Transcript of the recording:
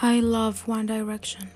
I love One Direction.